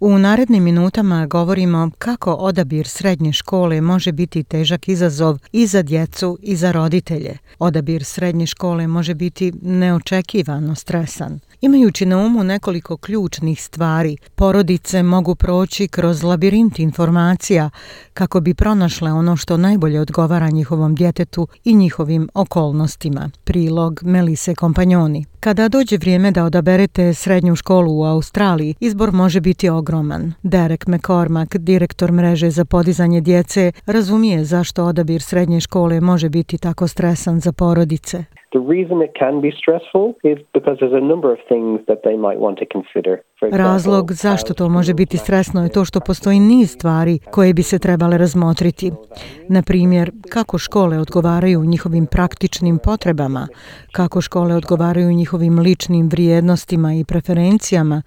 U narednim minutama govorimo kako odabir srednje škole može biti težak izazov i za djecu i za roditelje. Odabir srednje škole može biti neočekivano stresan. Imajući na umu nekoliko ključnih stvari, porodice mogu proći kroz labirint informacija kako bi pronašle ono što najbolje odgovara njihovom djetetu i njihovim okolnostima. Prilog Melise Kompanjoni. Kada dođe vrijeme da odaberete srednju školu u Australiji, izbor može biti ogromno ogroman. Derek McCormack, direktor mreže za podizanje djece, razumije zašto odabir srednje škole može biti tako stresan za porodice. Razlog zašto to može biti stresno je to što postoji niz stvari koje bi se trebale razmotriti. Na primjer, kako škole odgovaraju njihovim praktičnim potrebama, kako škole odgovaraju njihovim ličnim vrijednostima i preferencijama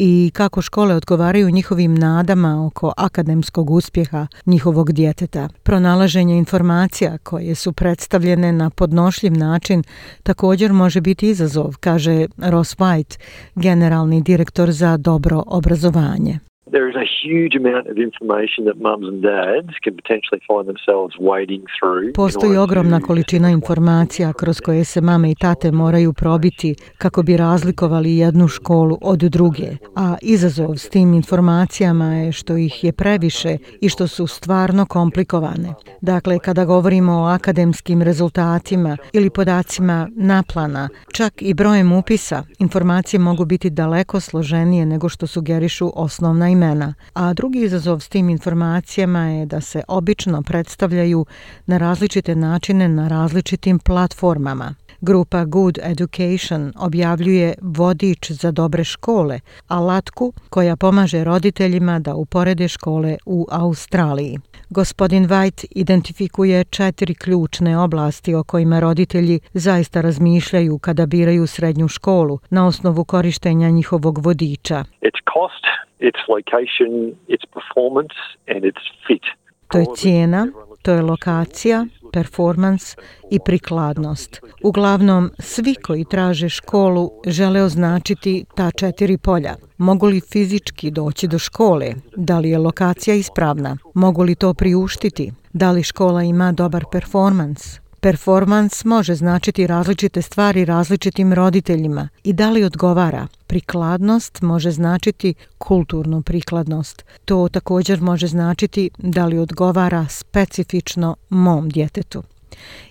i kako škole odgovaraju njihovim nadama oko akademskog uspjeha njihovog djeteta. Pronalaženje informacija koje su predstavljene na podnošljiv način također može biti izazov, kaže Ross White, generalni direktor za dobro obrazovanje. There a huge amount of information that mums and dads can potentially find themselves wading through. Postoji ogromna količina informacija kroz koje se mame i tate moraju probiti kako bi razlikovali jednu školu od druge. A izazov s tim informacijama je što ih je previše i što su stvarno komplikovane. Dakle, kada govorimo o akademskim rezultatima ili podacima naplana, čak i brojem upisa, informacije mogu biti daleko složenije nego što sugerišu osnovna imena a drugi izazov s tim informacijama je da se obično predstavljaju na različite načine na različitim platformama. Grupa Good Education objavljuje vodič za dobre škole, alatku koja pomaže roditeljima da uporede škole u Australiji. Gospodin White identifikuje četiri ključne oblasti o kojima roditelji zaista razmišljaju kada biraju srednju školu na osnovu korištenja njihovog vodiča. It's cost its location, its performance and its fit. To je cijena, to je lokacija, performance i prikladnost. Uglavnom, svi koji traže školu žele označiti ta četiri polja. Mogu li fizički doći do škole? Da li je lokacija ispravna? Mogu li to priuštiti? Da li škola ima dobar performance? performans može značiti različite stvari različitim roditeljima i da li odgovara. Prikladnost može značiti kulturnu prikladnost. To također može značiti da li odgovara specifično mom djetetu.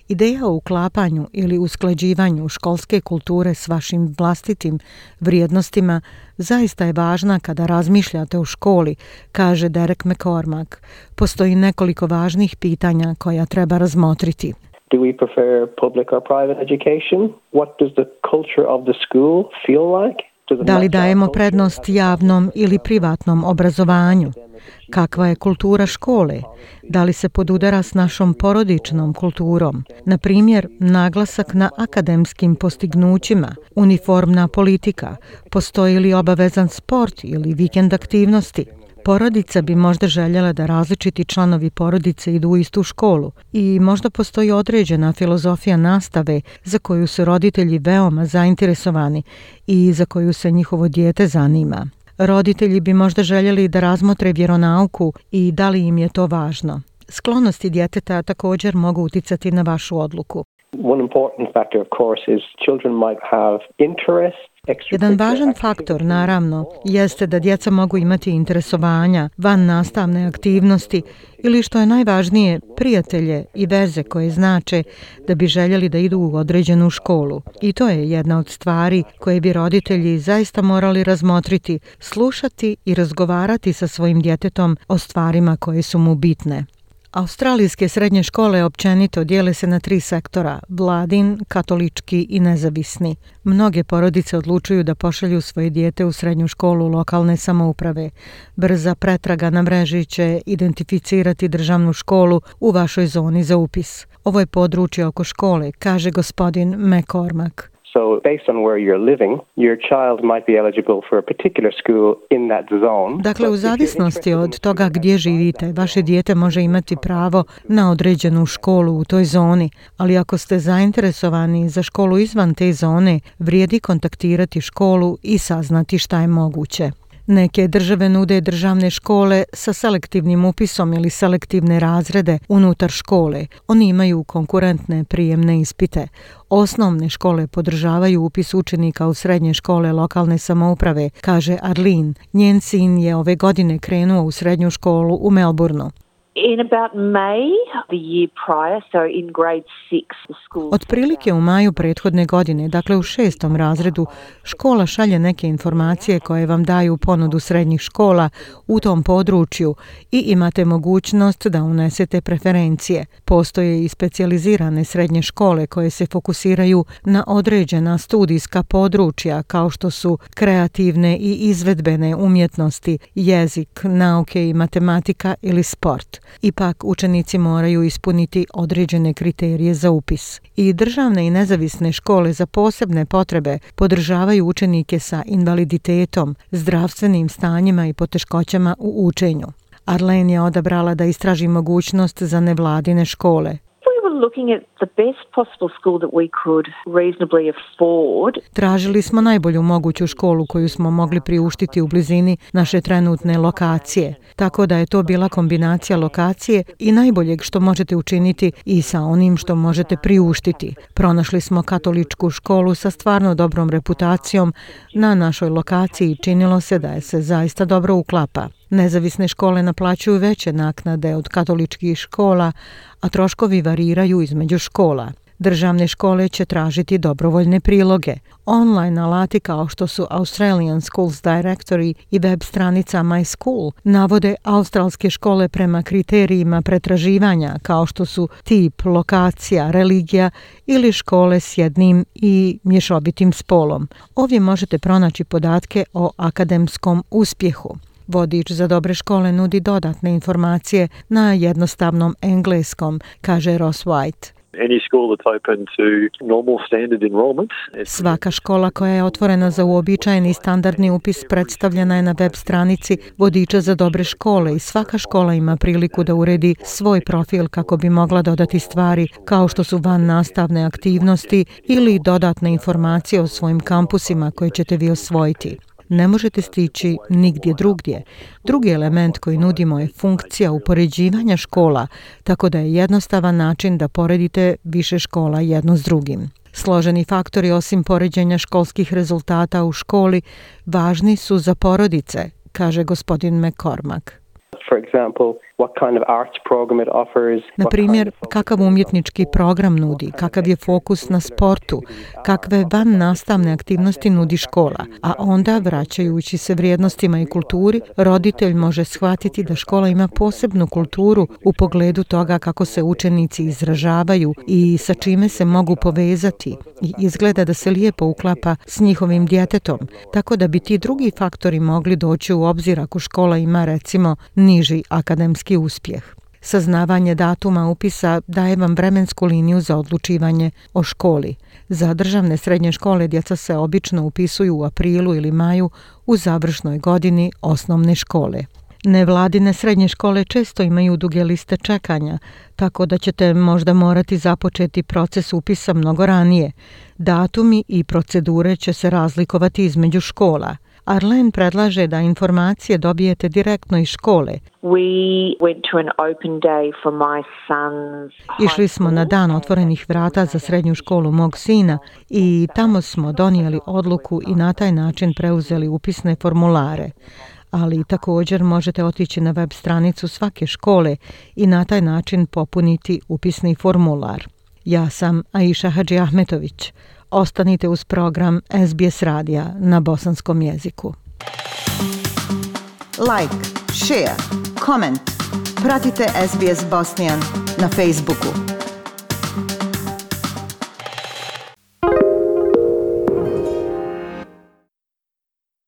Ideja o uklapanju ili uskleđivanju školske kulture s vašim vlastitim vrijednostima zaista je važna kada razmišljate o školi, kaže Derek McCormack. Postoji nekoliko važnih pitanja koja treba razmotriti. Do we prefer public or private education? What does the culture of the school feel like? Da li dajemo prednost javnom ili privatnom obrazovanju? Kakva je kultura škole? Da li se podudara s našom porodičnom kulturom? Na primjer, naglasak na akademskim postignućima, uniformna politika, postoji li obavezan sport ili vikend aktivnosti? Porodica bi možda željela da različiti članovi porodice idu u istu školu i možda postoji određena filozofija nastave za koju su roditelji veoma zainteresovani i za koju se njihovo dijete zanima. Roditelji bi možda željeli da razmotre vjeronauku i da li im je to važno. Sklonosti djeteta također mogu uticati na vašu odluku. One important factor of course is children might have interest Jedan važan faktor, naravno, jeste da djeca mogu imati interesovanja, van nastavne aktivnosti ili što je najvažnije, prijatelje i veze koje znače da bi željeli da idu u određenu školu. I to je jedna od stvari koje bi roditelji zaista morali razmotriti, slušati i razgovarati sa svojim djetetom o stvarima koje su mu bitne. Australijske srednje škole općenito dijele se na tri sektora – vladin, katolički i nezavisni. Mnoge porodice odlučuju da pošalju svoje dijete u srednju školu lokalne samouprave. Brza pretraga na mreži će identificirati državnu školu u vašoj zoni za upis. Ovo je područje oko škole, kaže gospodin McCormack. So based on where you're living, your child might be eligible for a particular school in that zone. Dakle, u zavisnosti od toga gdje živite, vaše dijete može imati pravo na određenu školu u toj zoni, ali ako ste zainteresovani za školu izvan te zone, vrijedi kontaktirati školu i saznati šta je moguće. Neke države nude državne škole sa selektivnim upisom ili selektivne razrede unutar škole. Oni imaju konkurentne prijemne ispite. Osnovne škole podržavaju upis učenika u srednje škole lokalne samouprave, kaže Arlin. Njen sin je ove godine krenuo u srednju školu u Melbourneu. In about May, the year prior, so in grade six, school... Otprilike u maju prethodne godine, dakle u šestom razredu, škola šalje neke informacije koje vam daju ponudu srednjih škola u tom području i imate mogućnost da unesete preferencije. Postoje i specializirane srednje škole koje se fokusiraju na određena studijska područja kao što su kreativne i izvedbene umjetnosti, jezik, nauke i matematika ili sport. Ipak učenici moraju ispuniti određene kriterije za upis. I državne i nezavisne škole za posebne potrebe podržavaju učenike sa invaliditetom, zdravstvenim stanjima i poteškoćama u učenju. Arlen je odabrala da istraži mogućnost za nevladine škole looking at the best possible school that we could reasonably afford. Tražili smo najbolju moguću školu koju smo mogli priuštiti u blizini naše trenutne lokacije. Tako da je to bila kombinacija lokacije i najboljeg što možete učiniti i sa onim što možete priuštiti. Pronašli smo katoličku školu sa stvarno dobrom reputacijom na našoj lokaciji i činilo se da je se zaista dobro uklapa. Nezavisne škole naplaćuju veće naknade od katoličkih škola, a troškovi variraju između škola. Državne škole će tražiti dobrovoljne priloge. Online alati kao što su Australian Schools Directory i web stranica My School navode australske škole prema kriterijima pretraživanja kao što su tip, lokacija, religija ili škole s jednim i mješobitim spolom. Ovdje možete pronaći podatke o akademskom uspjehu. Vodič za dobre škole nudi dodatne informacije na jednostavnom engleskom, kaže Ross White. Svaka škola koja je otvorena za uobičajeni standardni upis predstavljena je na web stranici vodiča za dobre škole i svaka škola ima priliku da uredi svoj profil kako bi mogla dodati stvari kao što su van nastavne aktivnosti ili dodatne informacije o svojim kampusima koje ćete vi osvojiti ne možete stići nigdje drugdje. Drugi element koji nudimo je funkcija upoređivanja škola, tako da je jednostavan način da poredite više škola jedno s drugim. Složeni faktori osim poređenja školskih rezultata u školi važni su za porodice, kaže gospodin McCormack for example, what kind of arts program it offers. Na primjer, kakav umjetnički program nudi, kakav je fokus na sportu, uh, kakve van nastavne aktivnosti nudi škola, a uh, onda, vraćajući se vrijednostima i kulturi, roditelj može shvatiti da škola ima posebnu kulturu u pogledu toga kako se učenici izražavaju i sa čime se mogu povezati i izgleda da se lijepo uklapa s njihovim djetetom, tako da bi ti drugi faktori mogli doći u obzir ako škola ima, recimo, niž najniži akademski uspjeh. Saznavanje datuma upisa daje vam vremensku liniju za odlučivanje o školi. Za državne srednje škole djeca se obično upisuju u aprilu ili maju u završnoj godini osnovne škole. Nevladine srednje škole često imaju duge liste čekanja, tako da ćete možda morati započeti proces upisa mnogo ranije. Datumi i procedure će se razlikovati između škola – Arlene predlaže da informacije dobijete direktno iz škole. We went to an open day for my son's Išli smo na dan otvorenih vrata za srednju školu mog sina i tamo smo donijeli odluku i na taj način preuzeli upisne formulare. Ali također možete otići na web stranicu svake škole i na taj način popuniti upisni formular. Ja sam Aisha Hadži Ahmetović ostanite uz program SBS radija na bosanskom jeziku. Like, share, comment. Pratite SBS Bosnian na Facebooku.